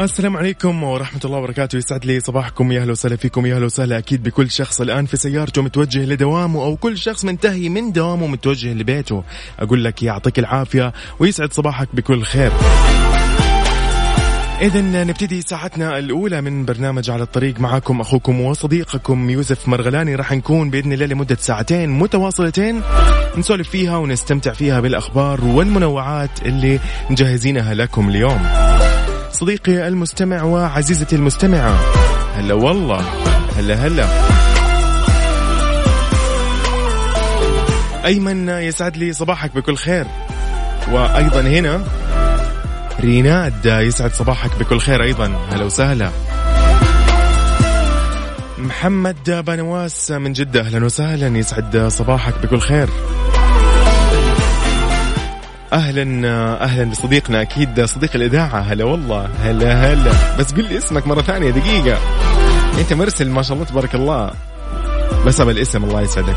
السلام عليكم ورحمة الله وبركاته. يسعد لي صباحكم. يا أهلا وسهلا فيكم. يا أهلا وسهلا أكيد بكل شخص الآن في سيارته متوجه لدوامه أو كل شخص منتهي من دوامه متوجه لبيته. أقول لك يعطيك العافية ويسعد صباحك بكل خير. إذا نبتدي ساعتنا الأولى من برنامج على الطريق معكم أخوكم وصديقكم يوسف مرغلاني. راح نكون بإذن الله لمدة ساعتين متواصلتين نسولف فيها ونستمتع فيها بالأخبار والمنوعات اللي مجهزينها لكم اليوم. صديقي المستمع وعزيزتي المستمعة. هلا والله. هلا هلا. أيمن يسعد لي صباحك بكل خير. وأيضا هنا ريناد يسعد صباحك بكل خير أيضا. هلا وسهلا. محمد بنواس من جدة أهلا وسهلا. يسعد صباحك بكل خير. أهلا أهلا بصديقنا أكيد صديق الإذاعة. هلا والله هلا هلا. بس قل لي اسمك مرة ثانية دقيقة. أنت مرسل ما شاء الله تبارك الله. بس أبى الاسم الله يسعدك.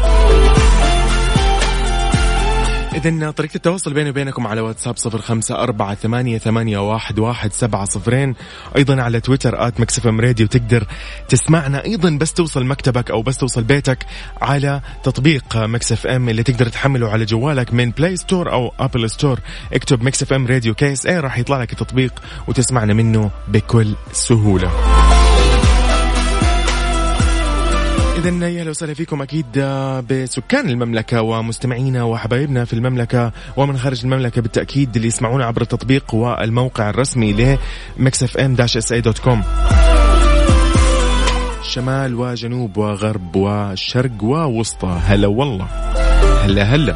إذا طريقة التواصل بيني وبينكم على واتساب صفر خمسة أربعة ثمانية, ثمانية واحد, واحد سبعة صفرين. أيضا على تويتر at Mix FM Radio تقدر تسمعنا. أيضا بس توصل مكتبك أو بس توصل بيتك على تطبيق Mix FM اللي تقدر تحمله على جوالك من Play Store أو Apple Store اكتب Mix FM Radio KSA راح يطلع لك التطبيق وتسمعنا منه بكل سهولة. إذا يا أهلا وسهلا فيكم أكيد بسكان المملكة ومستمعينا وحبايبنا في المملكة ومن خارج المملكة بالتأكيد اللي يسمعونا عبر التطبيق والموقع الرسمي ل Mix FM dash SA dot com. شمال وجنوب وغرب وشرق ووسطى. هلا والله. هلا هلا.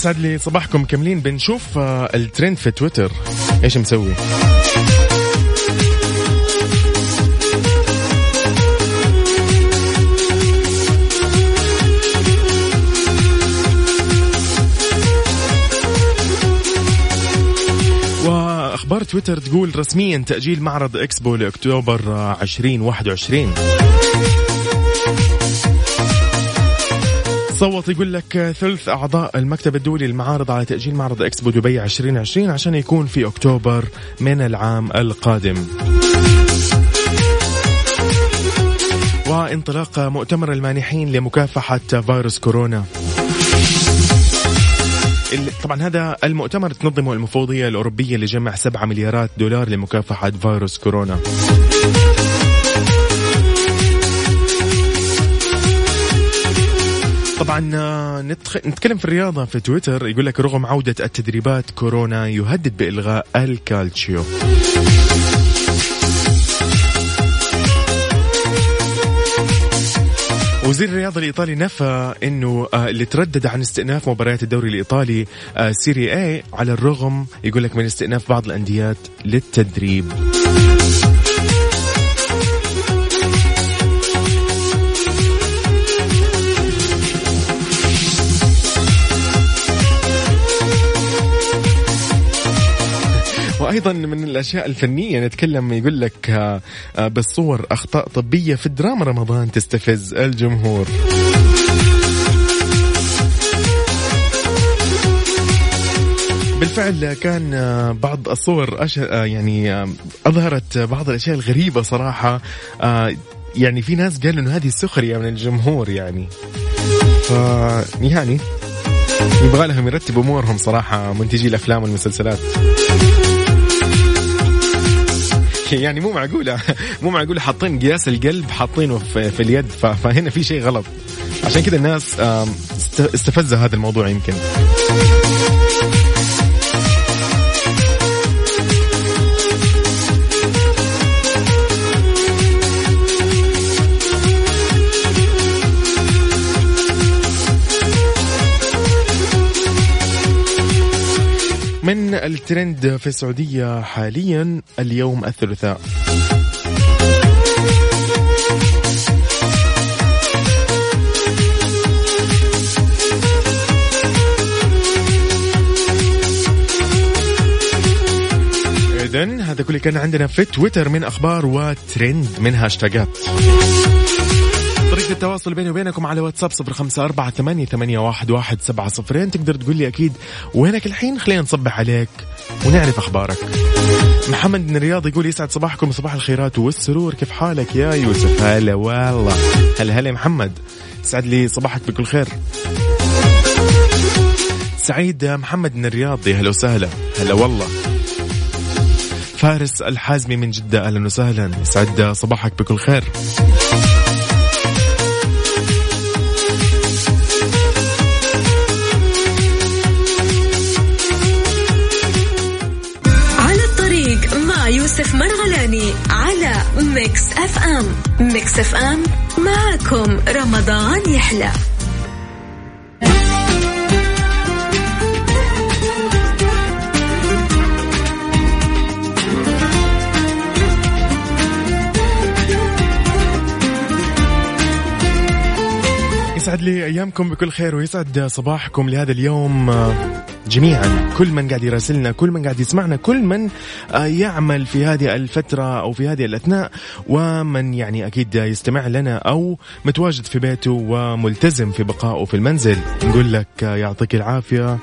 يسعد لي صباحكم كاملين. بنشوف آه، الترند في تويتر. إيش مسوي؟ وأخبار تويتر تقول رسميا تأجيل معرض إكسبو لأكتوبر آه، 2021 صوت يقول لك ثلث أعضاء المكتب الدولي للمعارض على تأجيل معرض إكسبو دبي 2020 عشان يكون في أكتوبر من العام القادم. وانطلاق مؤتمر المانحين لمكافحة فيروس كورونا. طبعا هذا المؤتمر تنظمه المفوضية الأوروبية لجمع 7 مليارات دولار لمكافحة فيروس كورونا. آه،. نتكلم في الرياضة في تويتر يقول لك رغم عودة التدريبات كورونا يهدد بإلغاء الكالتشيو وزير الرياضة الإيطالي نفى أنه آه، اللي تردد عن استئناف مباريات الدوري الإيطالي آه، Serie A على الرغم يقول لك من استئناف بعض الأنديات للتدريب وأيضا من الأشياء الفنية نتكلم يقول لك آه، آه، بالصور أخطاء طبية في دراما رمضان تستفز الجمهور. بالفعل كان آه، بعض الصور أش... يعني أظهرت بعض الأشياء الغريبة صراحة. آه، يعني في ناس قالوا إنه هذه سخرية من الجمهور يعني. ف يعني يبغى لهم يرتبوا أمورهم صراحة منتجي الأفلام والمسلسلات. يعني مو معقولة. مو معقولة. حاطين قياس القلب حاطينه في, في اليد فهنا في شيء غلط. عشان كذا الناس استفز هذا الموضوع يمكن. من الترند في السعودية حاليا اليوم الثلاثاء. إذن هذا كل كان عندنا في تويتر من أخبار وترند من هاشتاجات طريقة التواصل بيني وبينكم على واتساب صفر خمسة أربعة ثمانية, ثمانية واحد, واحد سبعة صفرين. تقدر تقول لي أكيد وينك الحين. خلينا نصبح عليك ونعرف أخبارك. محمد من الرياض يقول يسعد صباحكم وصباح الخيرات والسرور. كيف حالك يا يوسف؟ هلا والله. هلا هلا محمد. سعد لي صباحك بكل خير. سعيد محمد من الرياض يا هلا وسهلا. هلا والله. فارس الحازمي من جدة أهلا وسهلا. يسعد صباحك بكل خير. Mix FM. Mix FM معاكم رمضان يحلى. يسعد لي أيامكم بكل خير ويسعد صباحكم لهذا اليوم. جميعا. كل من قاعد يراسلنا كل من قاعد يسمعنا كل من آه، يعمل في هذه الفترة أو في هذه الأثناء ومن يعني أكيد يستمع لنا أو متواجد في بيته وملتزم في بقائه في المنزل. نقول لك آه، يعطيك العافية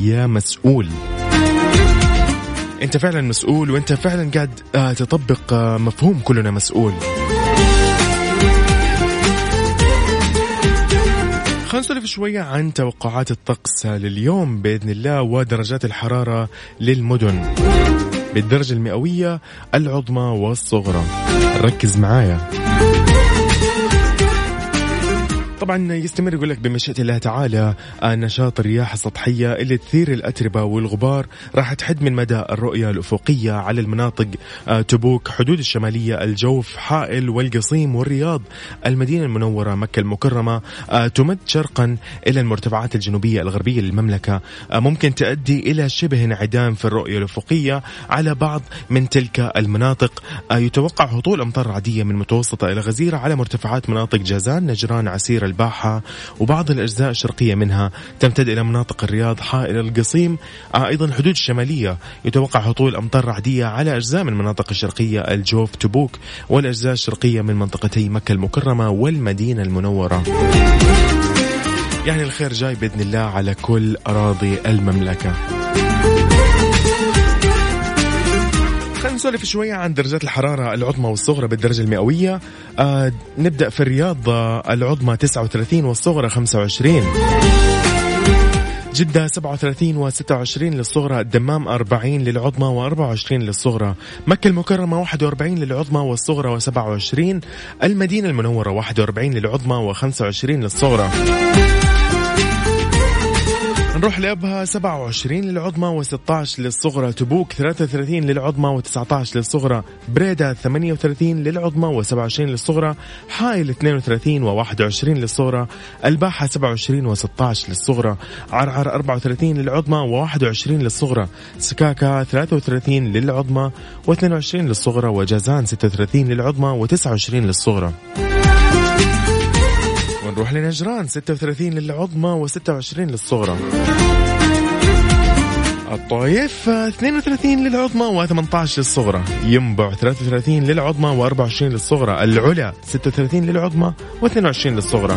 يا مسؤول. أنت فعلا مسؤول وأنت فعلا قاعد آه، تطبق مفهوم كلنا مسؤول. خلينا نسولف شوية عن توقعات الطقس لليوم بإذن الله ودرجات الحرارة للمدن. بالدرجة المئوية العظمى والصغرى. ركز معايا. طبعا يستمر يقول لك بمشيئة الله تعالى آه، نشاط الرياح السطحية اللي تثير الأتربة والغبار راح تحد من مدى الرؤية الأفقية على المناطق آه، تبوك حدود الشمالية الجوف حائل والقصيم والرياض المدينة المنورة مكة المكرمة آه، تمد شرقا إلى المرتفعات الجنوبية الغربية للمملكة. ممكن تؤدي إلى شبه انعدام في الرؤية الأفقية على بعض من تلك المناطق. يتوقع هطول أمطار عادية من متوسطة إلى غزيرة على مرتفعات مناطق جازان نجران عسير الباحة وبعض الأجزاء الشرقية منها تمتد إلى مناطق الرياض حائل القصيم أيضا الحدود الشمالية يتوقع هطول أمطار رعدية على أجزاء من المناطق الشرقية الجوف تبوك والأجزاء الشرقية من منطقتي مكة المكرمة والمدينة المنورة. يعني الخير جاي بإذن الله على كل أراضي المملكة. خلينا نسولف شوية عن درجات الحرارة العظمى والصغرى بالدرجة المئوية. آه نبدأ في الرياض آه، العظمى 39 والصغرى 25 جدة 37 و26 للصغرى الدمام 40 للعظمى و24 للصغرى. مكة المكرمة 41 للعظمى والصغرى و27 المدينة المنورة 41 للعظمى و25 للصغرى. نروح لأبها 27 للعظمى و16 للصغرى تبوك 33 للعظمى و19 للصغرى بريدة 38 للعظمى و27 للصغرى حائل 32 و21 للصغرى الباحة 27 و16 للصغرى عرعر 34 للعظمى و21 للصغرى سكاكا 33 للعظمى و22 للصغرى وجازان 36 للعظمى و29 للصغرى. ونروح لنجران. 36 للعظمى و26 للصغرى. الطايف 32 للعظمى و18 للصغرى. ينبع 33 للعظمى و24 للصغرى. العلا 36 للعظمى و22 للصغرى.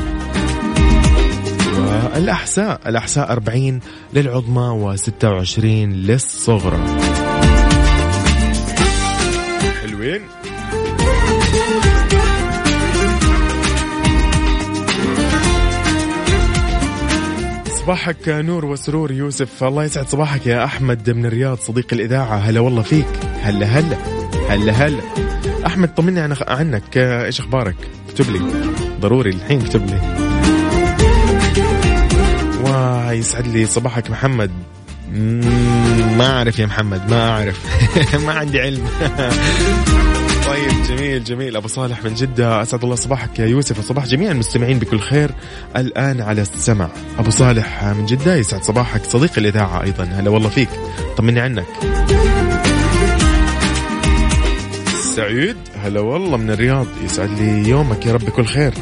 والأحساء الأحساء 40 للعظمى و26 للصغرى. حلوين. صباحك نور وسرور يوسف. الله يسعد صباحك يا أحمد من الرياض صديق الإذاعة. هلا والله فيك. هلا هلا هلا هلا. أحمد طمني عن عنك. إيش أخبارك؟ اكتب لي. ضروري الحين اكتب لي. ويسعد لي صباحك محمد. ما أعرف يا محمد ما أعرف. ما عندي علم. طيب جميل جميل. أبو صالح من جدة أسعد الله صباحك يا يوسف. وصباح جميع المستمعين بكل خير الآن على السمع. أبو صالح من جدة يسعد صباحك. صديق الإذاعة أيضا. هلا والله فيك. طمني عنك. سعيد هلا والله من الرياض. يسعد لي يومك يا رب بكل خير.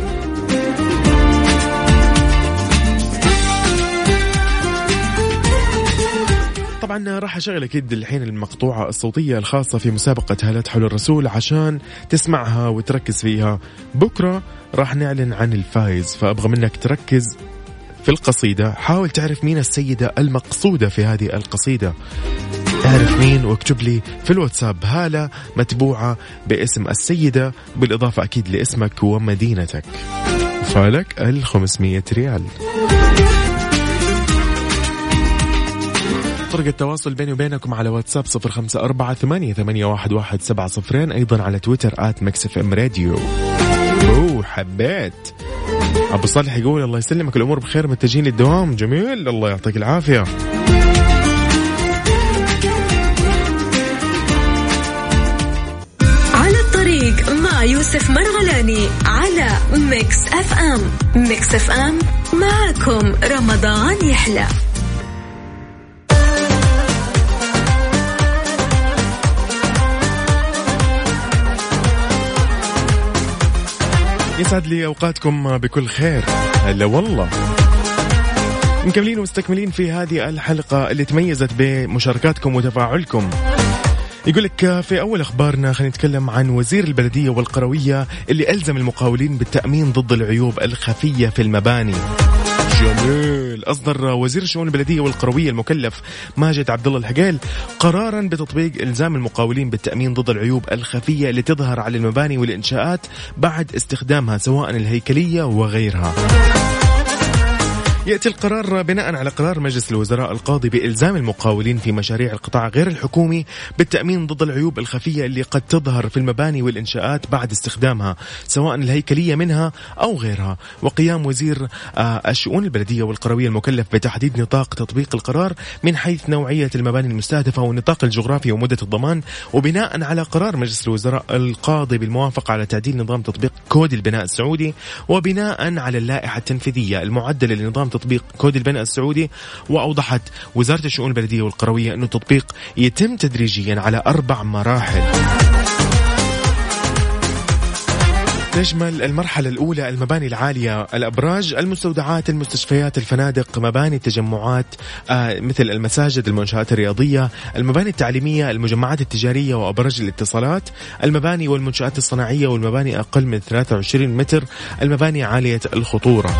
طبعا راح أشغل أكيد الحين المقطوعة الصوتية الخاصة في مسابقة هالات حول الرسول عشان تسمعها وتركز فيها. بكرة راح نعلن عن الفايز فأبغى منك تركز في القصيدة. حاول تعرف مين السيدة المقصودة في هذه القصيدة. اعرف مين واكتب لي في الواتساب. هالة متبوعة باسم السيدة بالإضافة أكيد لاسمك ومدينتك. فالك ال 500 ريال. طرق التواصل بيني وبينكم على واتساب صفر خمسة أربعة ثمانية, ثمانية واحد, واحد سبعة صفرين أيضا على تويتر at Mix FM Radio. أوه حبيت. أبو صالح يقول الله يسلمك الأمور بخير متجهين للدوام. جميل الله يعطيك العافية. على الطريق مع يوسف مرغلاني على Mix FM. Mix FM معكم رمضان يحلى. يسعد لي أوقاتكم بكل خير. هلا والله. مكملين ومستكملين في هذه الحلقة اللي تميزت بمشاركاتكم وتفاعلكم. يقول لك في أول أخبارنا خلينا نتكلم عن وزير البلدية والقروية اللي ألزم المقاولين بالتأمين ضد العيوب الخفية في المباني. جميل. أصدر وزير الشؤون البلدية والقروية المكلف ماجد عبد الله الحقيل قرارا بتطبيق إلزام المقاولين بالتأمين ضد العيوب الخفية اللي تظهر على المباني والإنشاءات بعد استخدامها سواء الهيكلية وغيرها. يأتي القرار بناء على قرار مجلس الوزراء القاضي بإلزام المقاولين في مشاريع القطاع غير الحكومي بالتأمين ضد العيوب الخفية اللي قد تظهر في المباني والإنشاءات بعد استخدامها سواء الهيكلية منها أو غيرها. وقيام وزير آه، الشؤون البلدية والقروية المكلف بتحديد نطاق تطبيق القرار من حيث نوعية المباني المستهدفة والنطاق الجغرافي ومدة الضمان وبناء على قرار مجلس الوزراء القاضي بالموافقة على تعديل نظام تطبيق كود البناء السعودي وبناء على اللائحة التنفيذية المعدلة لنظام تطبيق كود البناء السعودي وأوضحت وزارة الشؤون البلدية والقروية أن التطبيق يتم تدريجيا على أربع مراحل. تشمل المرحلة الأولى المباني العالية الأبراج المستودعات المستشفيات الفنادق مباني التجمعات آه مثل المساجد المنشآت الرياضية المباني التعليمية المجمعات التجارية وأبراج الاتصالات المباني والمنشآت الصناعية والمباني أقل من 23 متر المباني عالية الخطورة.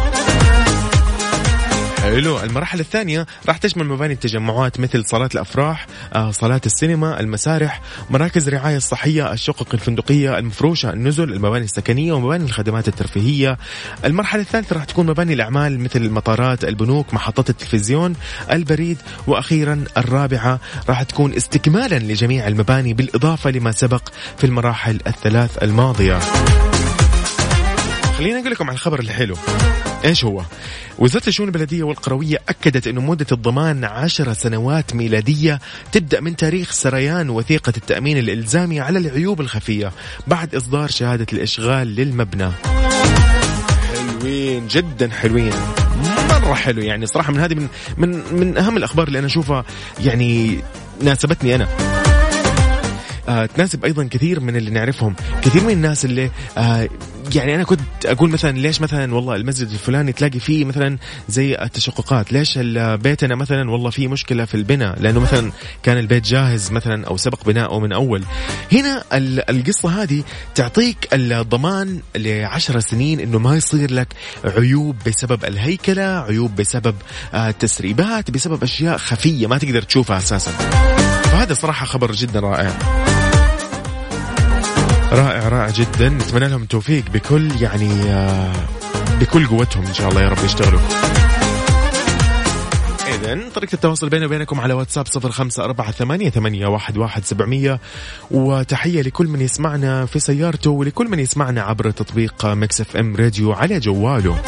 حلو. المرحلة الثانية راح تشمل مباني التجمعات مثل صالات الأفراح آه، صالات السينما المسارح مراكز الرعاية الصحية الشقق الفندقية المفروشة النزل المباني السكنية ومباني الخدمات الترفيهية. المرحلة الثالثة راح تكون مباني الأعمال مثل المطارات البنوك محطات التلفزيون البريد وأخيرا الرابعة راح تكون استكمالا لجميع المباني بالإضافة لما سبق في المراحل الثلاث الماضية. خليني أقول لكم على الخبر الحلو. إيش هو؟ وزارة الشؤون البلدية والقروية أكدت أن مدة الضمان عشر سنوات ميلادية تبدأ من تاريخ سريان وثيقة التأمين الإلزامي على العيوب الخفية بعد إصدار شهادة الإشغال للمبنى. حلوين جدا حلوين. مرة حلو يعني صراحة من هذه من من من أهم الأخبار اللي أنا أشوفها يعني ناسبتني أنا. آه تناسب أيضا كثير من اللي نعرفهم. كثير من الناس اللي آه يعني أنا كنت أقول مثلا ليش مثلا والله المسجد الفلاني تلاقي فيه مثلا زي التشققات؟ ليش بيتنا مثلا والله في مشكلة في البناء؟ لأنه مثلا كان البيت جاهز مثلا أو سبق بناؤه من أول. هنا القصة هذه تعطيك الضمان لعشر سنين إنه ما يصير لك عيوب بسبب الهيكلة عيوب بسبب آه، تسريبات بسبب أشياء خفية ما تقدر تشوفها أساسا. فهذا صراحة خبر جدا رائع. رائع رائع جدا. نتمنى لهم التوفيق بكل يعني آه، بكل قوتهم إن شاء الله يا رب يشتغلوا. إذن طريقة التواصل بيني وبينكم على واتساب صفر خمسة أربعة ثمانية, ثمانية واحد, واحد سبعمية وتحية لكل من يسمعنا في سيارته ولكل من يسمعنا عبر تطبيق Mix FM Radio على جواله.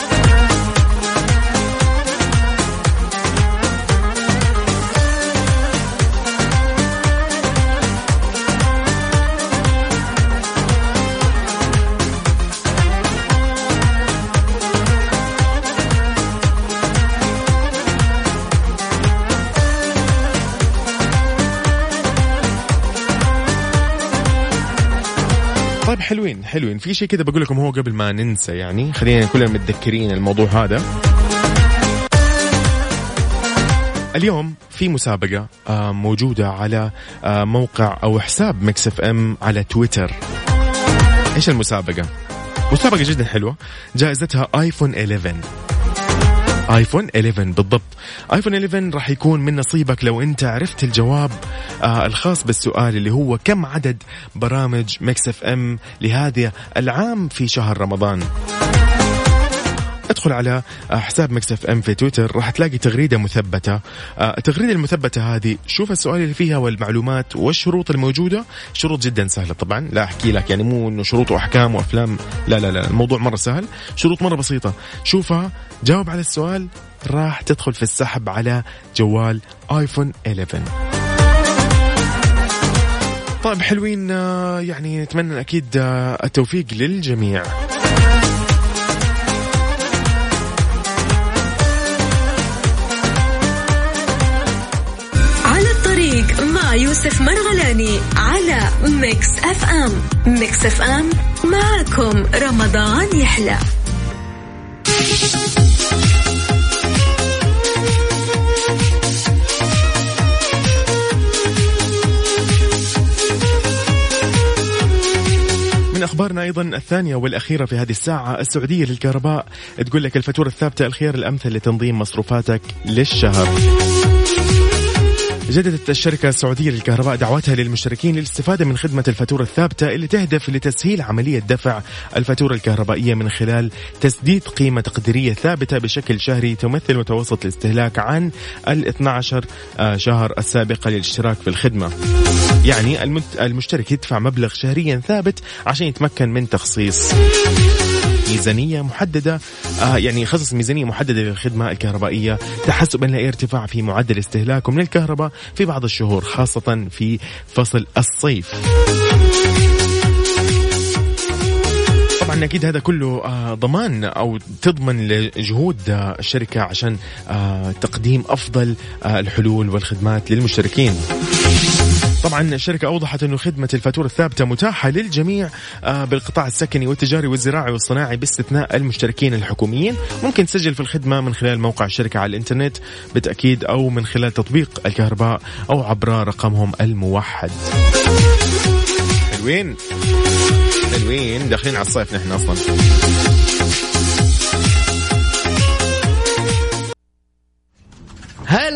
حلوين حلوين. في شيء كذا بقول لكم هو قبل ما ننسى يعني خلينا كلنا متذكرين الموضوع هذا. اليوم في مسابقة آه، موجودة على آه، موقع أو حساب Mix FM على تويتر. إيش المسابقة؟ مسابقة جدا حلوة. جائزتها iPhone 11 iPhone 11 بالضبط. iPhone 11 راح يكون من نصيبك لو انت عرفت الجواب آه الخاص بالسؤال اللي هو كم عدد برامج Mix FM لهذا العام في شهر رمضان. ادخل على حساب Mix FM في تويتر راح تلاقي تغريدة مثبتة. آه، التغريدة المثبتة هذه شوف السؤال اللي فيها والمعلومات والشروط الموجودة. شروط جدا سهلة طبعا لا أحكي لك يعني مو إنه شروط وأحكام وأفلام لا لا لا الموضوع مرة سهل. شروط مرة بسيطة. شوفها جاوب على السؤال راح تدخل في السحب على جوال آيفون 11 طيب حلوين آه، يعني نتمنى أكيد آه، التوفيق للجميع. مع يوسف مرغلاني على Mix FM. Mix FM معكم رمضان يحلى. من أخبارنا أيضا الثانية والأخيرة في هذه الساعة السعودية للكهرباء. تقول لك الفاتورة الثابتة الخيار الأمثل لتنظيم مصروفاتك للشهر. جددت الشركة السعودية للكهرباء دعوتها للمشتركين للاستفادة من خدمة الفاتورة الثابتة اللي تهدف لتسهيل عملية دفع الفاتورة الكهربائية من خلال تسديد قيمة تقديرية ثابتة بشكل شهري تمثل متوسط الاستهلاك عن ال 12 آه، شهر السابقة للاشتراك في الخدمة. يعني المشترك يدفع مبلغ شهريا ثابت عشان يتمكن من تخصيص ميزانية محددة آه يعني يخصص ميزانية محددة للخدمة الكهربائية تحسبا لأي ارتفاع في معدل استهلاكه من الكهرباء في بعض الشهور خاصة في فصل الصيف طبعا أكيد هذا كله آه، ضمان أو تضمن لجهود آه، الشركة عشان آه، تقديم أفضل الحلول والخدمات للمشتركين. طبعا الشركة أوضحت أنه خدمة الفاتورة الثابتة متاحة للجميع بالقطاع السكني والتجاري والزراعي والصناعي باستثناء المشتركين الحكوميين. ممكن تسجل في الخدمة من خلال موقع الشركة على الإنترنت بالتأكيد أو من خلال تطبيق الكهرباء أو عبر رقمهم الموحد. حلوين. حلوين. داخلين على الصيف نحن أصلا.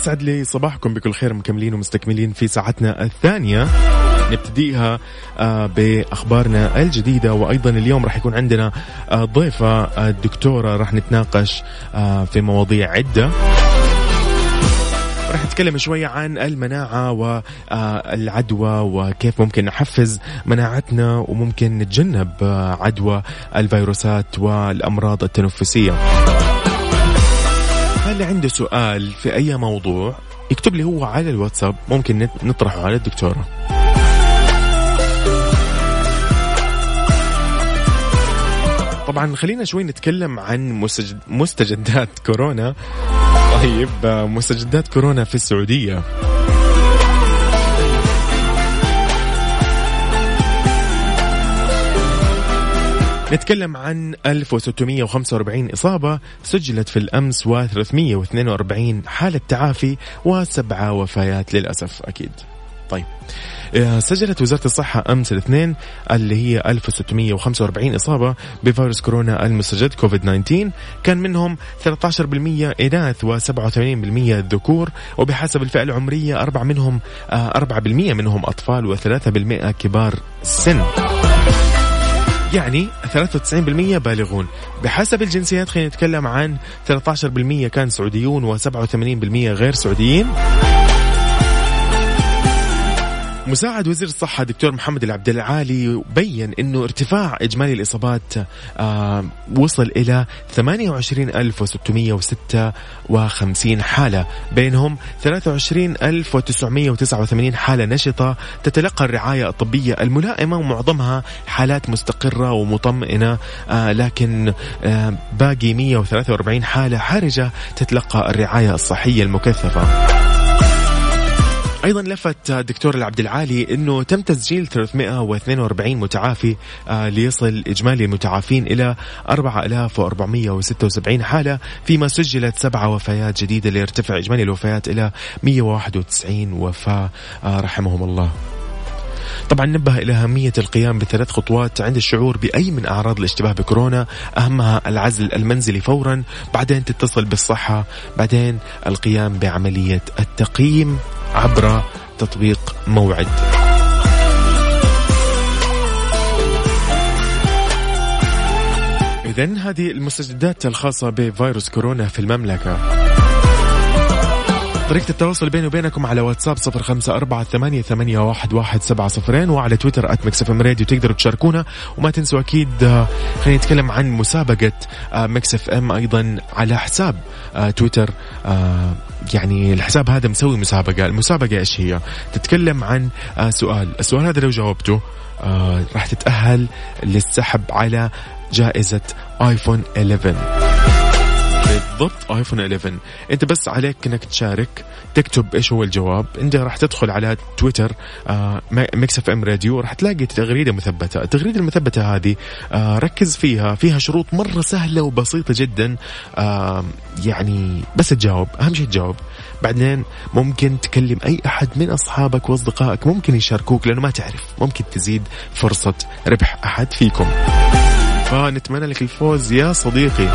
يسعد لي صباحكم بكل خير مكملين ومستكملين في ساعتنا الثانية. نبتديها آه، بأخبارنا الجديدة وأيضا اليوم راح يكون عندنا آه، ضيفة آه، الدكتورة راح نتناقش في مواضيع عدة. راح نتكلم شوية عن المناعة والعدوى وكيف ممكن نحفز مناعتنا وممكن نتجنب عدوى الفيروسات والأمراض التنفسية. اللي عنده سؤال في أي موضوع يكتب لي هو على الواتساب ممكن نطرحه على الدكتورة. طبعا خلينا شوي نتكلم عن مستجدات كورونا. طيب مستجدات كورونا في السعودية. نتكلم عن 1645 إصابة سجلت في الأمس و342 حالة تعافي وسبعة وفيات للأسف أكيد. طيب. آه، سجلت وزارة الصحة أمس الاثنين اللي هي 1645 إصابة بفيروس كورونا المستجد كوفيد 19 كان منهم 13% إناث و87% ذكور وبحسب الفئة العمرية أربعة منهم 4% آه، منهم أطفال و3% كبار السن يعني 93% بالغون. بحسب الجنسيات خلينا نتكلم عن 13% كان سعوديون و87% غير سعوديين. مساعد وزير الصحة دكتور محمد العبد العالي بين إنه ارتفاع إجمالي الإصابات آه وصل إلى 28656 حالة. بينهم 23989 حالة نشطة تتلقى الرعاية الطبية الملائمة ومعظمها حالات مستقرة ومطمئنة آه لكن آه باقي 143 حالة حرجة تتلقى الرعاية الصحية المكثفة. أيضا لفت الدكتور العبد العالي إنه تم تسجيل 342 متعافي آه، ليصل إجمالي المتعافين إلى 4476 حالة فيما سجلت سبعه وفيات جديدة ليرتفع إجمالي الوفيات إلى 191 وفاة آه، رحمهم الله. طبعا نبه إلى أهمية القيام بثلاث خطوات عند الشعور بأي من أعراض الاشتباه بكورونا أهمها العزل المنزلي فورا بعدين تتصل بالصحة بعدين القيام بعملية التقييم عبر تطبيق موعد. إذن هذه المستجدات الخاصة بفيروس كورونا في المملكة. طريقة التواصل بيني وبينكم على واتساب صفر خمسة أربعة ثمانية, ثمانية واحد, واحد سبعة صفرين وعلى تويتر at Mix FM Radio تقدروا تشاركونا. وما تنسوا أكيد آه، خلينا نتكلم عن مسابقة آه، Mix FM أيضا على حساب آه، تويتر يعني الحساب هذا مسوي مسابقة. المسابقة إيش هي؟ تتكلم عن سؤال. السؤال هذا لو جاوبته راح تتأهل للسحب على جائزة ايفون 11 بالضبط ايفون 11 انت بس عليك انك تشارك تكتب إيش هو الجواب. انت راح تدخل على تويتر آه Mix FM Radio راح تلاقي تغريدة مثبتة. التغريدة المثبتة هذه آه ركز فيها. فيها شروط مرة سهلة وبسيطة جدا. يعني بس تجاوب. أهم شيء تجاوب. بعدين ممكن تكلم أي أحد من أصحابك وأصدقائك. ممكن يشاركوك لأنه ما تعرف. ممكن تزيد فرصة ربح أحد فيكم. فنتمنى لك الفوز يا صديقي.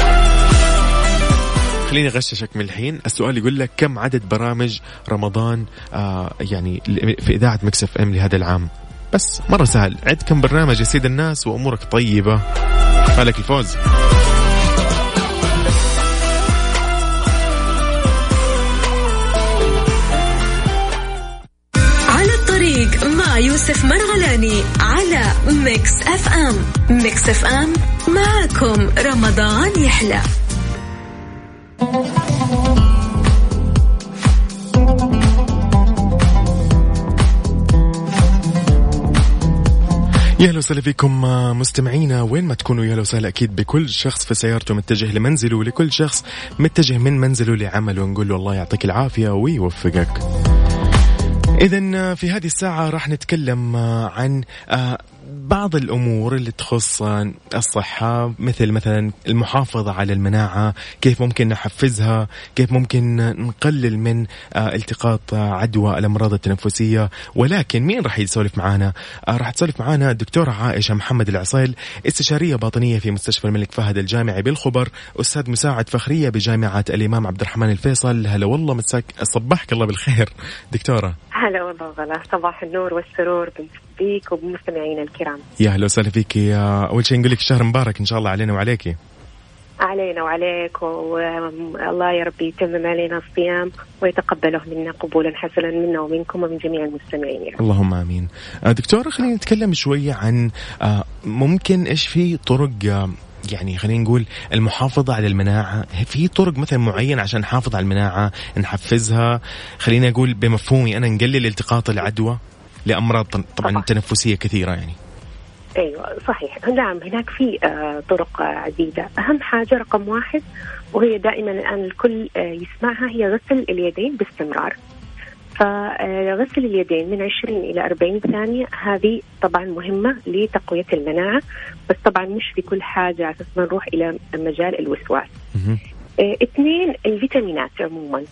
خليني أغششك من الحين. السؤال يقول لك كم عدد برامج رمضان آه يعني في إذاعة مكسف إم لهذا العام؟ بس مرة سهل. عد كم برنامج يا سيد الناس وأمورك طيبة. فالك الفوز. يوسف مرغلاني على Mix FM. Mix FM معكم رمضان يحلى. يا أهلا وسهلا فيكم آه، مستمعينا وين ما تكونوا يا أهلا وسهلا أكيد بكل شخص في سيارته متجه لمنزله ولكل شخص متجه من منزله لعمله نقول له الله يعطيك العافية ويوفقك. إذا آه، في هذه الساعة راح نتكلم آه، عن بعض الأمور اللي تخص الصحة مثل مثلا المحافظة على المناعة، كيف ممكن نحفزها، كيف ممكن نقلل من آه، التقاط عدوى الأمراض التنفسية، ولكن مين راح يسولف معنا؟ آه، راح تسولف معنا الدكتورة عائشة محمد العصيل استشارية باطنية في مستشفى الملك فهد الجامعي بالخبر، أستاذ مساعد فخرية بجامعة الإمام عبد الرحمن الفيصل، هلا والله مساك صبحك الله بالخير دكتورة. هلا والله صباح النور والسرور بيك وبمستمعينا الكرام. يا أهلا وسهلا فيك. يا أول شيء نقول لك شهر مبارك إن شاء الله علينا وعليك علينا وعليك والله يا رب يتمم علينا الصيام ويتقبله منا قبولا حسنا منا ومنكم ومن جميع المستمعين. اللهم آمين. آه، دكتوره خلينا نتكلم شوية عن آه، ممكن إيش في طرق آه، يعني خلينا نقول المحافظة على المناعة. في طرق مثلا معينة عشان نحافظ على المناعة نحفزها. خلينا أقول بمفهومي أنا نقلل التقاط العدوى. لأمراض طبعا. تنفسية كثيرة يعني. أيوه صحيح. نعم هناك في آه، طرق عديدة. أهم حاجة رقم واحد وهي دائما الآن الكل آه، يسمعها هي غسل اليدين باستمرار. فغسل اليدين من 20 إلى 40 ثانية هذه طبعا مهمة لتقوية المناعة بس طبعا مش في كل حاجة أساس ما نروح إلى مجال الوسواس. آه، اثنين الفيتامينات عموما.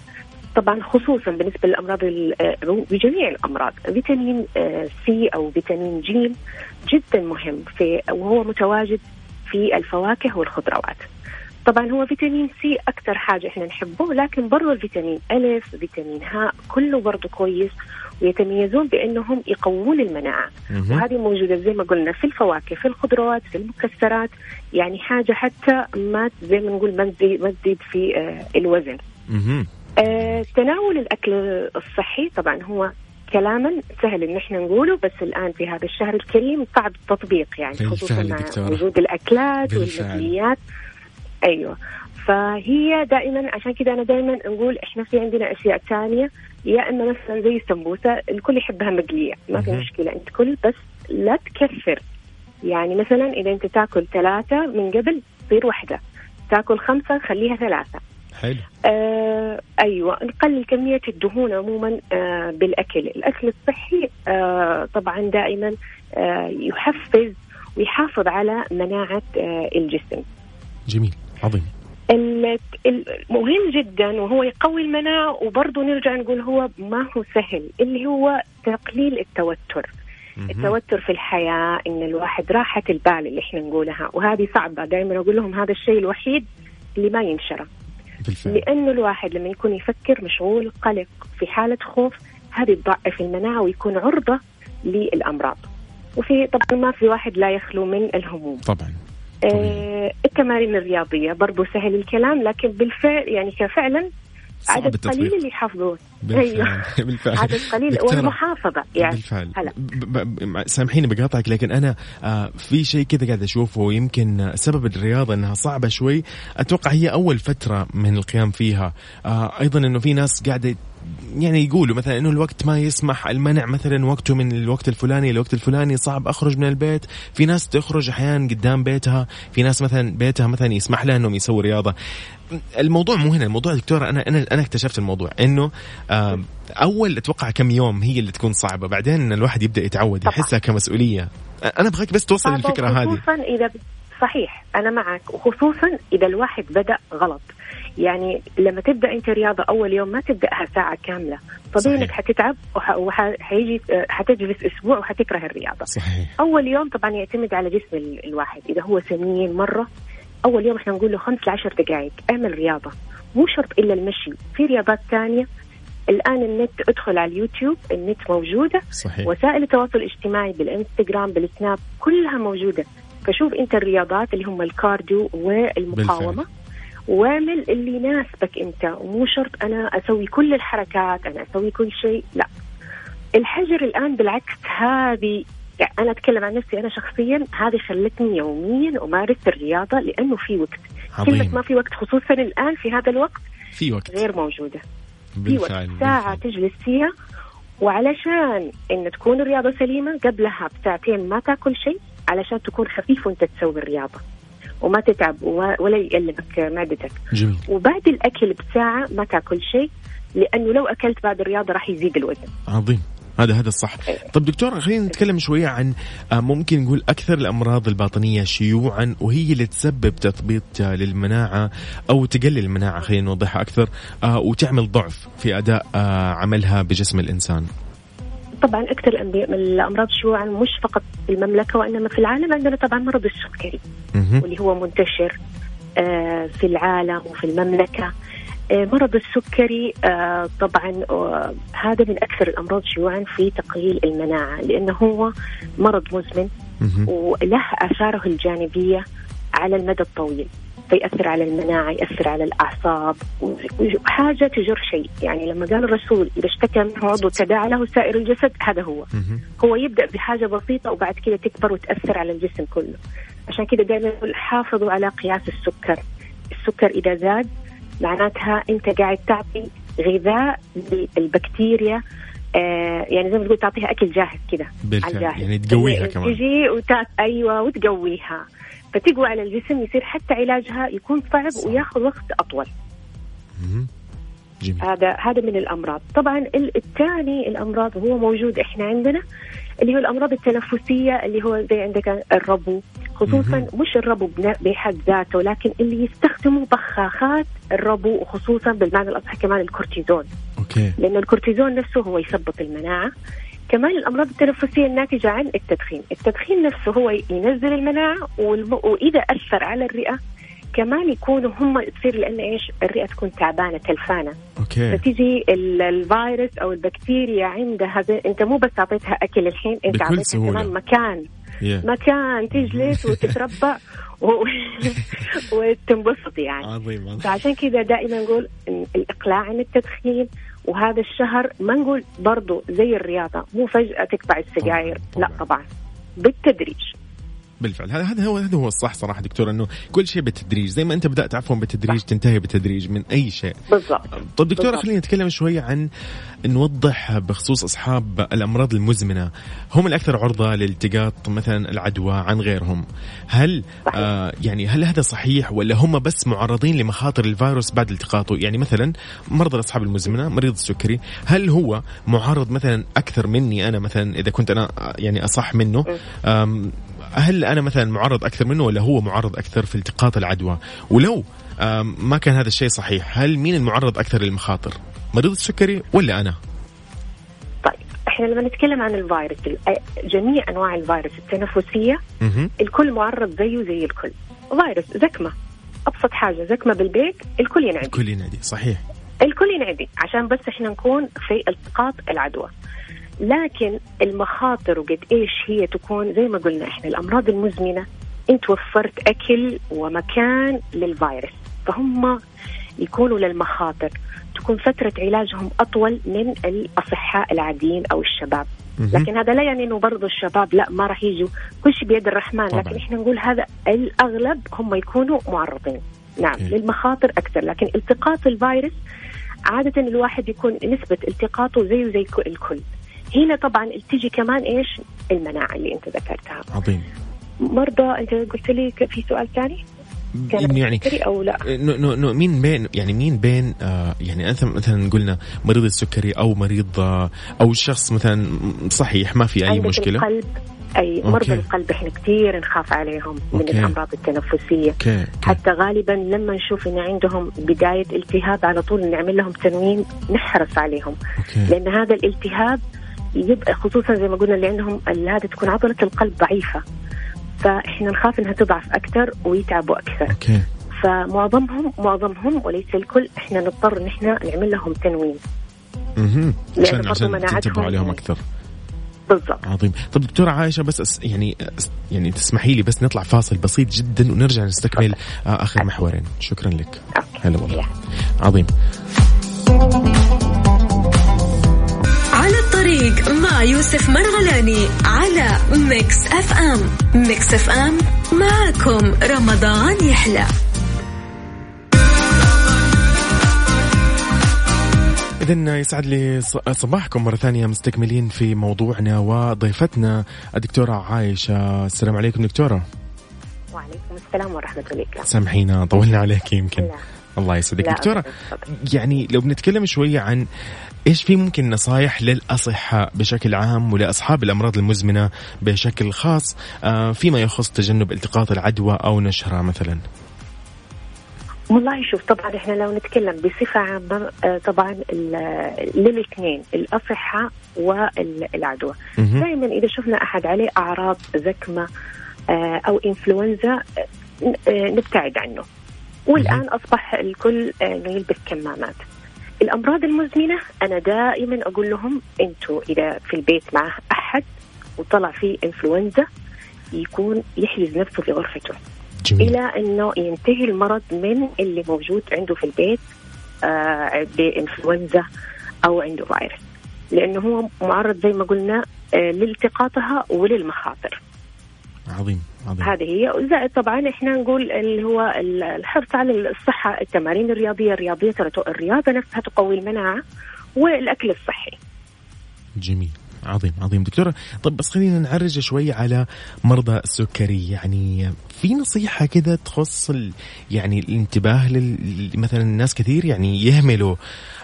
طبعا خصوصا بالنسبة للأمراض آه، بجميع الأمراض. فيتامين آه، سي أو فيتامين جيم جدا مهم في وهو متواجد في الفواكه والخضروات. طبعا هو فيتامين سي أكثر حاجة إحنا نحبه لكن برضو الفيتامين الف فيتامين هاء كله برضو كويس ويتميزون بأنهم يقوون المناعة. وهذه موجودة زي ما قلنا في الفواكه في الخضروات في المكسرات يعني حاجة حتى ما زي ما نقول ما تزيد ما تزيد في آه الوزن. آه تناول الأكل الصحي طبعا هو كلاما سهل إن إحنا نقوله بس الآن في هذا الشهر الكريم صعب التطبيق يعني خصوصا مع وجود الأكلات والمقليات أيوه. فهي دائما عشان كذا أنا دائما نقول إحنا في عندنا أشياء ثانية يا إما مثلا زي السمبوسة الكل يحبها مقلية ما في مشكلة أنت كل بس لا تكثر. يعني مثلا إذا أنت تاكل ثلاثة من قبل تصير واحدة تاكل خمسة خليها ثلاثة. حلو. آه أيوه نقلل كمية الدهون عموما آه بالأكل. الأكل الصحي آه طبعا دائما آه يحفز ويحافظ على مناعة آه الجسم. جميل عظيم. المهم جدا وهو يقوي المناعة وبرضه نرجع نقول هو ما هو سهل اللي هو تقليل التوتر. التوتر في الحياة إن الواحد راحة البال اللي إحنا نقولها وهذه صعبة دائما أقول لهم هذا الشيء الوحيد اللي ما ينشره بالفعل. لأنه الواحد لما يكون يفكر مشغول قلق في حالة خوف هذه تضعف المناعة ويكون عرضة للأمراض. وفي طبعا ما في واحد لا يخلو من الهموم. طبعا. آه التمارين الرياضية برضو سهل الكلام لكن بالفعل يعني كفعلا عدد التطبيق. قليل اللي يحافظون. بالفعل أيوه. بالفعل. عدد قليل. والمحافظة يعني. بالفعل. هلا. سامحيني بقاطعك لكن أنا آه في شيء كذا قاعد أشوفه يمكن سبب الرياضة إنها صعبة شوي. أتوقع هي أول فترة من القيام فيها. آه أيضا إنه في ناس قاعدة يعني يقولوا مثلا إنه الوقت ما يسمح المنع مثلا وقته من الوقت الفلاني للوقت الفلاني صعب أخرج من البيت. في ناس تخرج أحيانا قدام بيتها في ناس مثلا بيتها مثلا يسمح لها إنهم يسووا رياضة. الموضوع مو هنا الموضوع دكتور أنا أنا أنا اكتشفت الموضوع إنه أول أتوقع كم يوم هي اللي تكون صعبة. بعدين الواحد يبدأ يتعود يحسها كمسؤولية. أنا ابغاك بس توصل الفكرة هذه. خصوصا إذا صحيح أنا معك. وخصوصا إذا الواحد بدأ غلط. يعني لما تبدأ أنت رياضة أول يوم ما تبدأها ساعة كاملة. طبيعي انك حتتعب وحيجي حتجلس أسبوع وحتكره الرياضة. صحيح. أول يوم طبعا يعتمد على جسم الواحد. إذا هو سمين مرة أول يوم إحنا نقول له خمس لعشر دقائق اعمل رياضة. مو شرط إلا المشي. في رياضات ثانية. الآن النت ادخل على اليوتيوب النت موجودة. صحيح. وسائل التواصل الاجتماعي بالإنستغرام بالسناب كلها موجودة. فشوف أنت الرياضات اللي هم ال cardio والمقاومة. بالفعل. واعمل اللي يناسبك انت ومو شرط أنا أسوي كل الحركات أنا أسوي كل شيء لا. الحجر الآن بالعكس هذه يعني أنا أتكلم عن نفسي أنا شخصيا هذه خلتني يوميا أمارس الرياضة لأنه في وقت. عظيم. كلمة ما في وقت خصوصا الآن في هذا الوقت في وقت. غير موجودة. بالفعل في وقت. ساعه بالفعل. تجلس فيها وعلشان إن تكون الرياضة سليمة قبلها بساعتين ما تاكل شيء علشان تكون خفيف وأنت تسوي الرياضة. وما تتعب ولا يقلبك معدتك جميل. وبعد الأكل بساعة ما تأكل شيء لأنه لو أكلت بعد الرياضة راح يزيد الوزن. عظيم. هذا هذا الصح. طب دكتور خلينا نتكلم شوية عن آه، ممكن نقول أكثر الأمراض الباطنية شيوعا وهي اللي تسبب تثبيط آه، للمناعة أو تقلل المناعة خلينا نوضحها أكثر آه، وتعمل ضعف في أداء عملها بجسم الإنسان. طبعا أكثر الأمراض شيوعا مش فقط في المملكة وإنما في العالم عندنا طبعا مرض السكري واللي هو منتشر في العالم وفي المملكة. آه، مرض السكري آه، طبعا آه، هذا من أكثر الأمراض شيوعا في تقليل المناعة لأنه هو مرض مزمن وله آثاره الجانبية على المدى الطويل. فيأثر على المناعة يأثر على الأعصاب وحاجة تجر شيء. يعني لما قال الرسول إذا اشتكى منه عضو تداعى له سائر الجسد هذا هو. هو يبدأ بحاجة بسيطة وبعد كده تكبر وتأثر على الجسم كله. عشان كده دائما حافظوا على قياس السكر. السكر إذا زاد معناتها أنت قاعد تعطي غذاء للبكتيريا آه يعني زي ما تقول تعطيها أكل جاهز كذا على الجاهز. يعني تقويها كمان. تجي وتات أيوه وتقويها. فتقوى على الجسم يصير حتى علاجها يكون صعب. وياخذ وقت أطول. جميل. هذا هذا من الأمراض. طبعا الثاني الأمراض هو موجود إحنا عندنا اللي هو الأمراض التنفسية اللي هو زي عندك الربو. خصوصا مم. مش الربو بحد ذاته لكن اللي يستخدموا بخاخات الربو وخصوصا بالمعنى الأصح كمان الكورتيزون. okay. لأنه الكورتيزون نفسه هو يثبط المناعة. كمان الأمراض التنفسية الناتجة عن التدخين. التدخين نفسه هو ينزل المناعة وإذا أثر على الرئة كمان يكونوا هم تصير لأن إيش؟ الرئة تكون تعبانة تلفانة. okay. فتيجي الفيروس أو البكتيريا عندها أنت مو بس أعطيتها أكل الحين أنت أعطيتها كمان مكان. Yeah. مكان تجلس وتتربع وتنبسط يعني. عظيم فعشان كذا دائما نقول الإقلاع عن التدخين وهذا الشهر ما نقول برضو زي الرياضة مو فجأة تقطع السجاير لا طبعا. بالتدريج. بالفعل. هذا هو هذا هو الصح صراحة دكتور إنه كل شيء بالتدريج زي ما أنت بدأت عفوا بالتدريج تنتهي بالتدريج من أي شيء. بالضبط. طيب دكتورة خلينا نتكلم شوية عن نوضح بخصوص أصحاب الأمراض المزمنة. هم الأكثر عرضة لالتقاط مثلا العدوى عن غيرهم. هل آه يعني هل هذا صحيح ولا هم بس معرضين لمخاطر الفيروس بعد التقاطه؟ يعني مثلا مرضى الأصحاب المزمنة مريض السكري هل هو معرض مثلا أكثر مني أنا مثلا إذا كنت أنا يعني أصح منه؟ هل أنا مثلا معرض أكثر منه ولا هو معرض أكثر في التقاط العدوى؟ ولو ما كان هذا الشيء صحيح هل مين المعرض أكثر للمخاطر؟ مريض السكري ولا أنا؟ طيب إحنا لما نتكلم عن الفيروس جميع أنواع الفيروس التنفسية الكل معرض زيه زي الكل. فيروس زكمة أبسط حاجة زكمة بالبيت الكل ينعدي. الكل ينعدي صحيح. الكل ينعدي عشان بس إحنا نكون في التقاط العدوى. لكن المخاطر وقد إيش هي تكون زي ما قلنا إحنا الأمراض المزمنة انت وفرت أكل ومكان للفيروس. فهم يكونوا للمخاطر. تكون فترة علاجهم أطول من الأصحاء العاديين أو الشباب. لكن هذا لا يعني إنه برضو الشباب لا ما راح يجوا. كل شيء بيد الرحمن. طبعا. لكن إحنا نقول هذا الأغلب هم يكونوا معرضين. نعم okay. للمخاطر أكثر. لكن التقاط الفيروس عادة الواحد يكون نسبة التقاطه زيه زي الكل. هنا طبعا تيجي كمان إيش؟ المناعة اللي أنت ذكرتها. عظيم. مرضى أنت قلت لي في سؤال ثاني؟ يعني أو لا؟ no no no مين بين يعني مين بين آه يعني أنت مثلا قلنا مريض السكري أو مريض آه أو شخص مثلا صحيح ما في أي مشكلة؟ القلب. أي مرضى القلب إحنا كثير نخاف عليهم من okay. الأمراض التنفسية. okay. okay. حتى غالبا لما نشوف إن عندهم بداية التهاب على طول نعمل لهم تنويم نحرص عليهم. okay. لأن هذا الالتهاب يبقى خصوصا زي ما قلنا اللي عندهم هذه تكون عضلة القلب ضعيفة. فإحنا نخاف إنها تضعف أكثر ويتعبوا أكثر. أوكي. فمعظمهم معظمهم وليس الكل إحنا نضطر إن إحنا نعمل لهم تنويم أها عشان عشان تنتبهوا عليهم أكثر. بالضبط. عظيم. طب دكتورة عائشة بس أس يعني أس يعني تسمحي لي بس نطلع فاصل بسيط جدا ونرجع نستكمل آه آخر محورين. شكرا لك. هلا والله. عظيم. الطريق مع يوسف مرغلاني على Mix FM. Mix FM معكم رمضان يحلى. إذا يسعد لي صباحكم مرة ثانية مستكملين في موضوعنا وضيفتنا الدكتورة عايشة. السلام عليكم دكتورة. وعليكم السلام ورحمة الله. سامحينا طولنا عليك يمكن. لا. الله يسعدك دكتورة. يعني لو بنتكلم شوية عن إيش في ممكن نصايح للأصحاء بشكل عام ولأصحاب الأمراض المزمنة بشكل خاص آه، فيما يخص تجنب التقاط العدوى أو نشرها مثلا والله شوف طبعا إحنا لو نتكلم بصفة عامة آه، طبعا للاثنين الأصحاء والعدوى. دائما إذا شفنا أحد عليه أعراض زكمة آه، أو إنفلونزا نبتعد عنه والآن أصبح الكل انه يلبس كمامات الأمراض المزمنة أنا دائما أقول لهم أنتوا إذا في البيت مع أحد وطلع فيه إنفلونزا يكون يحجز نفسه في غرفته. جميل. إلى أنه ينتهي المرض من اللي موجود عنده في البيت آه بإنفلونزا أو عنده فيروس. لأنه هو معرض زي ما قلنا آه لالتقاطها وللمخاطر. عظيم عظيم. هذه هي. وزائد طبعا إحنا نقول اللي هو ال- الحرص على الصحة التمارين الرياضية الرياضية الرياضة نفسها تقوي المناعة والأكل الصحي. جميل. عظيم عظيم. دكتورة طب بس خلينا نعرج شوي على مرضى السكري. يعني في نصيحة كذا تخص يعني الانتباه لل مثلا الناس كثير يعني يهملوا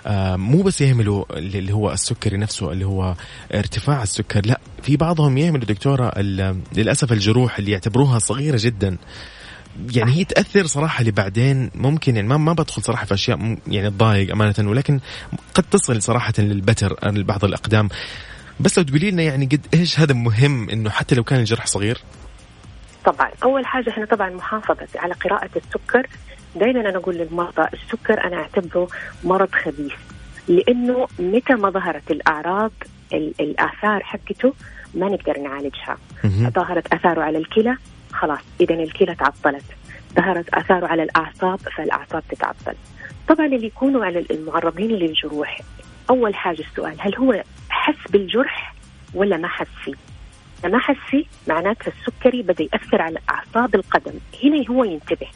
آه مو بس يهملوا اللي هو السكري نفسه اللي هو ارتفاع السكر. لا في بعضهم يهملوا دكتورة للأسف الجروح اللي يعتبروها صغيرة جدا. يعني هي تأثر صراحة لبعدين ممكن يعني ما ما بدخل صراحة في أشياء يعني تضايق أمانة ولكن قد تصل صراحة للبتر لبعض الأقدام. بس لو تقولي لنا يعني قد إيش هذا مهم إنه حتى لو كان الجرح صغير؟ طبعا أول حاجة إحنا طبعا محافظة على قراءة السكر. دائما أنا أقول للمرضى السكر أنا أعتبره مرض خبيث لأنه متى ما ظهرت الأعراض ال- الآثار حقته ما نقدر نعالجها. ظهرت آثاره على الكلى خلاص اذا الكلى تعطلت. ظهرت آثاره على الأعصاب فالأعصاب تتعطل. طبعا اللي يكونوا على المعرضين للجروح أول حاجة السؤال هل هو حس بالجرح ولا ما حس فيه؟ إذا ما حس فيه معناته السكري بدأ يأثر على أعصاب القدم. هنا هو ينتبه.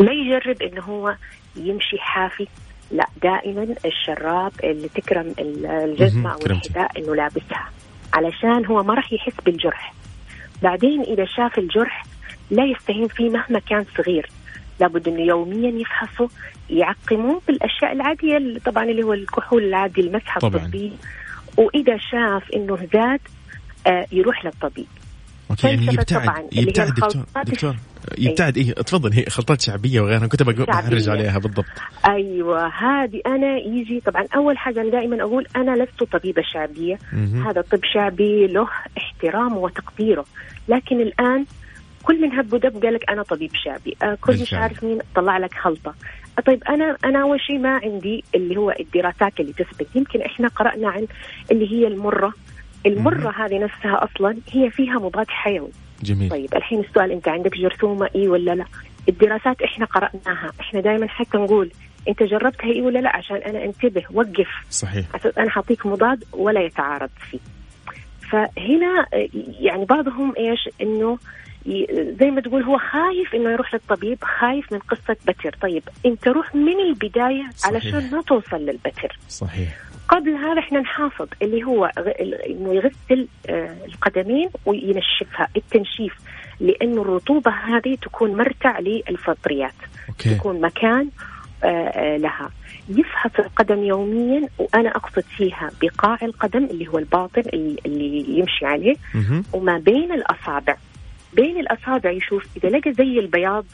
ما يجرب إنه هو يمشي حافي. لا دائما الشراب اللي تكرم ال- الجزمه أو. الحذاء إنه لابسها. علشان هو ما راح يحس بالجرح. بعدين إذا شاف الجرح لا يستهين فيه مهما كان صغير. لابد إنه يوميا يفحصه يعقموه بالأشياء العادية اللي طبعا اللي هو الكحول العادي المسحة طبعاً. وإذا شاف إنه زاد آه يروح للطبيب أوكي يعني يبتعد يبتعد دكتور دكتور يبتعد إيه تفضل هي خلطات شعبية وغيرها كنت شعبية. عليها بالضبط أيوه هذه أنا يجي طبعا أول حاجة أنا دائما أقول أنا لست طبيبة شعبية مهم. هذا طب شعبي له احترامه وتقديره لكن الآن كل من هب ودب قال لك أنا طبيب شعبي آه كل مش. عارف مين طلع لك خلطة طيب أنا أنا أول شيء ما عندي اللي هو الدراسات اللي تثبت. يمكن إحنا قرأنا عن اللي هي المرة. المرة هذه نفسها أصلا هي فيها مضاد حيوي. جميل. طيب الحين السؤال أنت عندك جرثومة إي ولا لا؟ الدراسات إحنا قرأناها. إحنا دائما حتى نقول أنت جربتها إي ولا لا؟ عشان أنا أنتبه وقف. صحيح. أنا حاعطيك مضاد ولا يتعارض فيه. فهنا يعني بعضهم إيش؟ إنه زي ما تقول هو خايف إنه يروح للطبيب خايف من قصة بتر طيب أنت روح من البداية صحيح. علشان ما توصل للبتر صحيح. قبل هذا إحنا نحافظ اللي هو إنه يغسل آه، القدمين وينشفها. التنشيف لأنه الرطوبة هذه تكون مرتع للفطريات. أوكي. يكون مكان آه، آه، لها. يفحص القدم يوميا وأنا أقصد فيها بقاع القدم اللي هو الباطن اللي- يمشي عليه. وما بين الأصابع. بين الأصابع يشوف إذا لقى زي البياض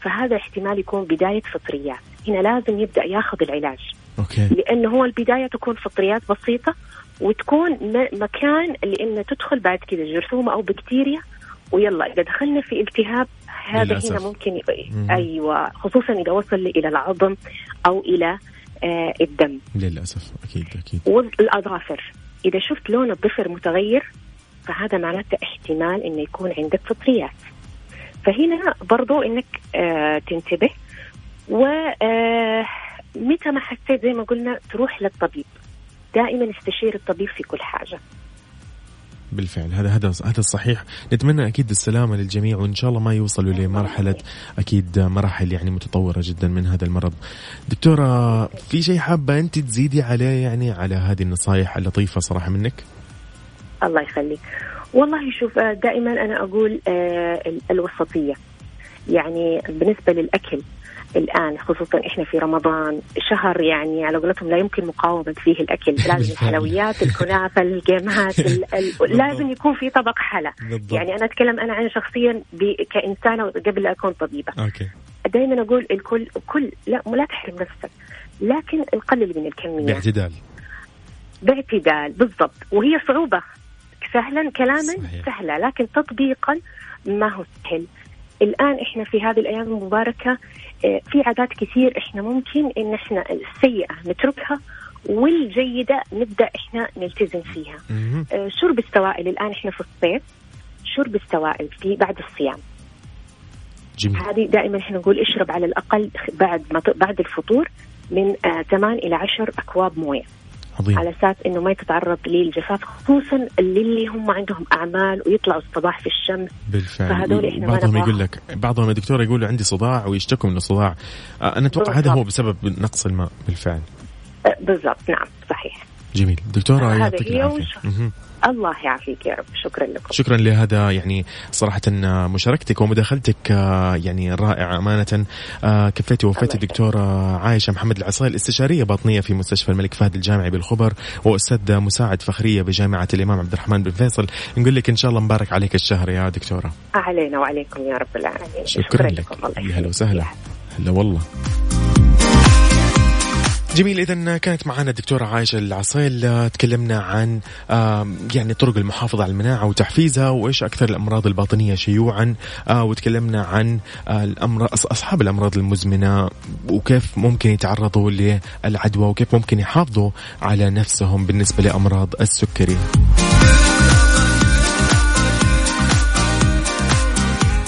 فهذا احتمال يكون بداية فطريات. هنا لازم يبدأ ياخذ العلاج. أوكي. لأنه هو البداية تكون فطريات بسيطة وتكون مكان لأن تدخل بعد كذا جرثومة أو بكتيريا ويلا إذا دخلنا في التهاب هذا للأسف. هنا ممكن مم. أيوه خصوصا إذا وصل إلى العظم أو إلى آه الدم. للأسف أكيد أكيد. والأظافر. إذا شفت لون الظفر متغير فهذا معناته احتمال إنه يكون عندك فطريات. فهنا برضو إنك آه تنتبه و آه متى ما حسيت زي ما قلنا تروح للطبيب. دائما استشير الطبيب في كل حاجة. بالفعل. هذا هذا هذا الصحيح نتمنى أكيد السلامة للجميع وإن شاء الله ما يوصلوا لمرحلة أكيد مراحل يعني متطورة جدا من هذا المرض. دكتورة في شيء حابة أنت تزيدي عليه يعني على هذه النصائح اللطيفة صراحة منك؟ الله يخليك. والله شوف آه، دائما أنا أقول آه ال- الوسطية. يعني بالنسبة للأكل الآن خصوصا إحنا في رمضان شهر يعني على قولتهم لا يمكن مقاومة فيه الأكل. لازم الحلويات الكنافة الجيمات ال... ال... لازم يكون في طبق حلا. يعني أنا أتكلم أنا عن شخصيا. كإنسانة قبل أكون طبيبة. أوكي. دائما أقول الكل كل لا لا تحرم نفسك لكن نقلل من الكمية. باعتدال. باعتدال بالضبط. وهي صعوبة. سهلا كلاما صحيح. سهلة لكن تطبيقا ما هو سهل. الآن إحنا في هذه الأيام المباركة آه، في عادات كثير إحنا ممكن إن إحنا السيئة نتركها والجيدة نبدأ إحنا نلتزم فيها. آه، شرب السوائل الآن إحنا في الصيف شرب السوائل في بعد الصيام. جميل. هذه دائما إحنا نقول اشرب على الأقل بعد ما بعد الفطور من آه 8 إلى 10 أكواب موية. عظيم. على أساس إنه ما تتعرض للجفاف خصوصا اللي هم عندهم أعمال ويطلعوا الصباح في الشمس. بالفعل. فهذول إحنا ما بعضهم. يقول لك بعضهم يا دكتور يقول عندي صداع ويشتكوا من الصداع. آه، أنا أتوقع هذا. هو بسبب نقص الماء بالفعل. بالضبط نعم صحيح. جميل. دكتورة يعطيك العافية. الله يعافيك يا رب. شكرا لكم. شكرا لهذا يعني صراحة آه، مشاركتك ومداخلتك آه، يعني رائعة. أمانة آه، كفيتي ووفيتي. الدكتورة عايشة محمد. العصيل استشارية باطنية في مستشفى الملك فهد الجامعي بالخبر وأستاذ مساعد فخرية بجامعة الإمام عبد الرحمن بن فيصل. نقول لك إن شاء الله مبارك عليك الشهر يا دكتورة. علينا وعليكم يا رب العالمين. شكرا لك. لكم. الله يا هلا. وسهلا. هلا والله. جميل اذا كانت معنا الدكتورة عايشه العصيل آه، تكلمنا عن آم، يعني طرق المحافظة على المناعة وتحفيزها وإيش أكثر الأمراض الباطنية شيوعا آه، وتكلمنا عن آه، الامراض أصحاب الأمراض المزمنة وكيف ممكن يتعرضوا للعدوى وكيف ممكن يحافظوا على نفسهم بالنسبة لأمراض السكري.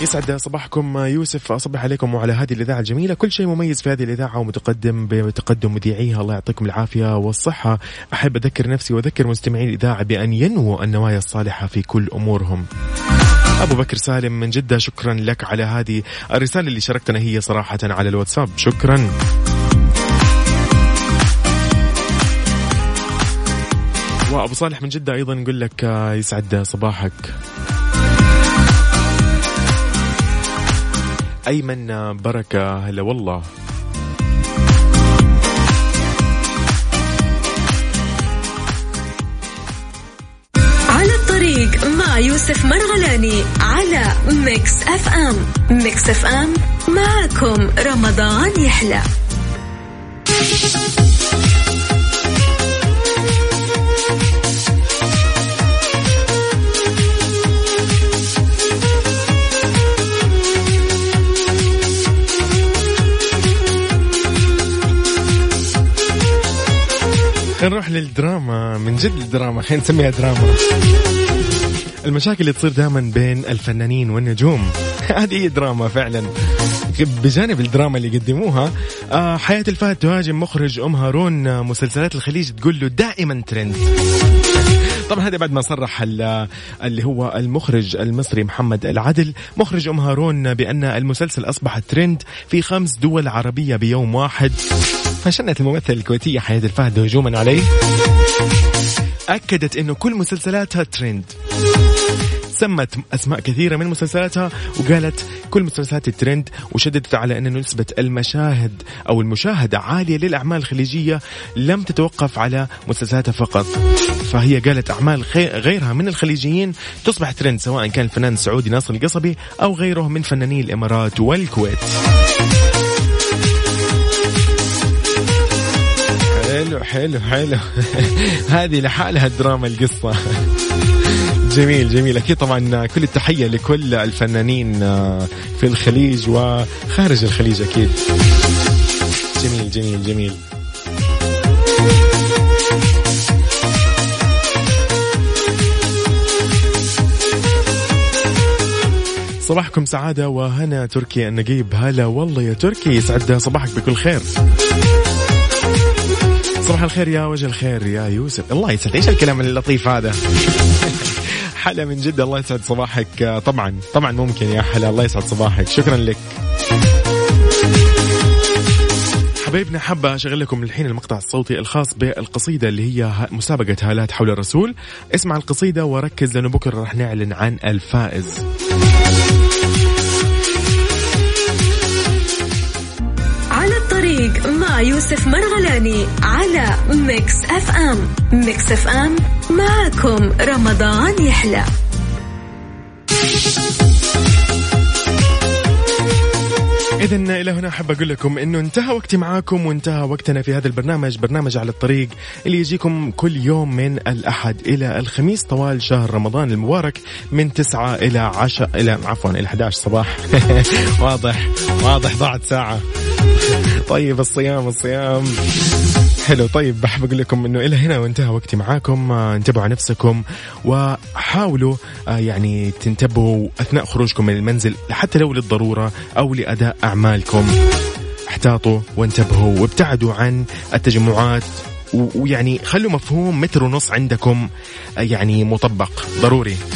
يسعد صباحكم يوسف أصبح عليكم وعلى هذه الإذاعة الجميلة. كل شيء مميز في هذه الإذاعة ومتقدم بتقدم مذيعيها الله يعطيكم العافية والصحة. أحب أذكر نفسي وأذكر مستمعي الإذاعة بأن ينووا النوايا الصالحة في كل أمورهم. أبو بكر سالم من جدة شكرا لك على هذه الرسالة اللي شاركتنا هي صراحة على الواتساب. شكرا. وأبو صالح من جدة أيضا نقول لك آه، يسعد صباحك. أيمن بركة. هلا والله. على الطريق مع يوسف مرغلاني على Mix FM. Mix FM معكم رمضان يحلى. خلينا نروح للدراما. من جد الدراما خلينا نسميها دراما. المشاكل اللي تصير دائما بين الفنانين والنجوم. هذه دراما فعلا. بجانب الدراما اللي يقدموها آه، حياة الفهد تهاجم مخرج أم هارون آه، مسلسلات الخليج تقول له دائما ترند. طبعا هذا بعد ما صرح ال- اللي هو المخرج المصري محمد العدل. مخرج أم هارون بأن المسلسل أصبح ترند في خمس دول عربية بيوم واحد. فشنت الممثله الكويتيه حياة الفهد هجوما عليه. أكدت إنه كل مسلسلاتها ترند. سمت أسماء كثيرة من مسلسلاتها وقالت كل مسلسلات الترند وشددت على ان نسبة المشاهد أو المشاهدة عالية للأعمال الخليجية لم تتوقف على مسلسلاتها فقط. فهي قالت أعمال خي- غيرها من الخليجيين تصبح ترند سواء كان الفنان السعودي ناصر القصبي أو غيره من فناني الإمارات والكويت. حلو حلو حلو. هذه لحالها الدراما القصة. جميل جميل. أكيد طبعا كل التحية لكل الفنانين آه، في الخليج وخارج الخليج أكيد. جميل جميل جميل. صباحكم سعادة وهنا تركي النقيب. هلا والله يا تركي يسعد صباحك بكل خير. صباح الخير يا وجه الخير يا يوسف. الله يسعد إيش الكلام اللطيف هذا؟ حلا من جد. الله يسعد صباحك. طبعا طبعا ممكن يا حلا. الله يسعد صباحك. شكرا لك. حبايبنا حابة أشغل لكم الحين المقطع الصوتي الخاص بالقصيدة اللي هي مسابقة هالات حول الرسول. اسمع القصيدة وركز لأنه بكرة راح نعلن عن الفائز. الطريق مع يوسف مرغلاني على Mix FM. Mix FM معكم رمضان يحلى. إذا إلى هنا أحب أقول لكم إنه انتهى وقتي معاكم وانتهى وقتنا في هذا البرنامج برنامج على الطريق اللي يجيكم كل يوم من الأحد إلى الخميس طوال شهر رمضان المبارك من 9 إلى 10 إلى عفوا إلى 11 صباح. واضح واضح ضاعت ساعة. طيب الصيام الصيام. حلو طيب بحب أقول لكم إنه إلى هنا وانتهى وقتي معاكم. انتبهوا على نفسكم وحاولوا آه، يعني تنتبهوا أثناء خروجكم من المنزل حتى لو للضرورة أو لأداء أعمالكم. احتاطوا وانتبهوا وابتعدوا عن التجمعات ويعني خلوا مفهوم متر ونص عندكم آه، يعني مطبق ضروري.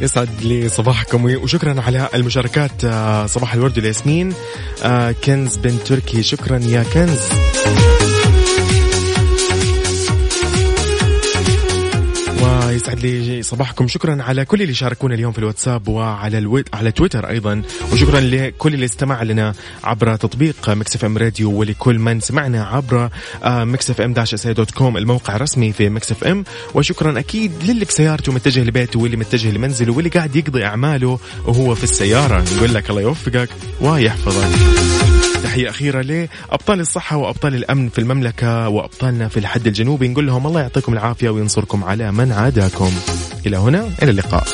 يسعد لي صباحكم وشكرا على المشاركات آه، صباح الورد والياسمين آه، كنز بن تركي. شكرا يا كنز. ويسعد لي صباحكم. شكرا على كل اللي شاركونا اليوم في الواتساب وعلى ألو... على تويتر أيضا. وشكرا لكل اللي استمع لنا عبر تطبيق Mix FM Radio ولكل من سمعنا عبر Mix FM dash S dot com الموقع الرسمي في Mix FM. وشكرا أكيد للي في سيارته متجه لبيته واللي متجه لمنزله واللي قاعد يقضي أعماله وهو في السيارة. نقول لك الله يوفقك ويحفظك. تحية أخيرة لأبطال الصحة وأبطال الأمن في المملكة وأبطالنا في الحد الجنوبي. نقول لهم الله يعطيكم العافية وينصركم على من عاداكم. إلى هنا إلى اللقاء.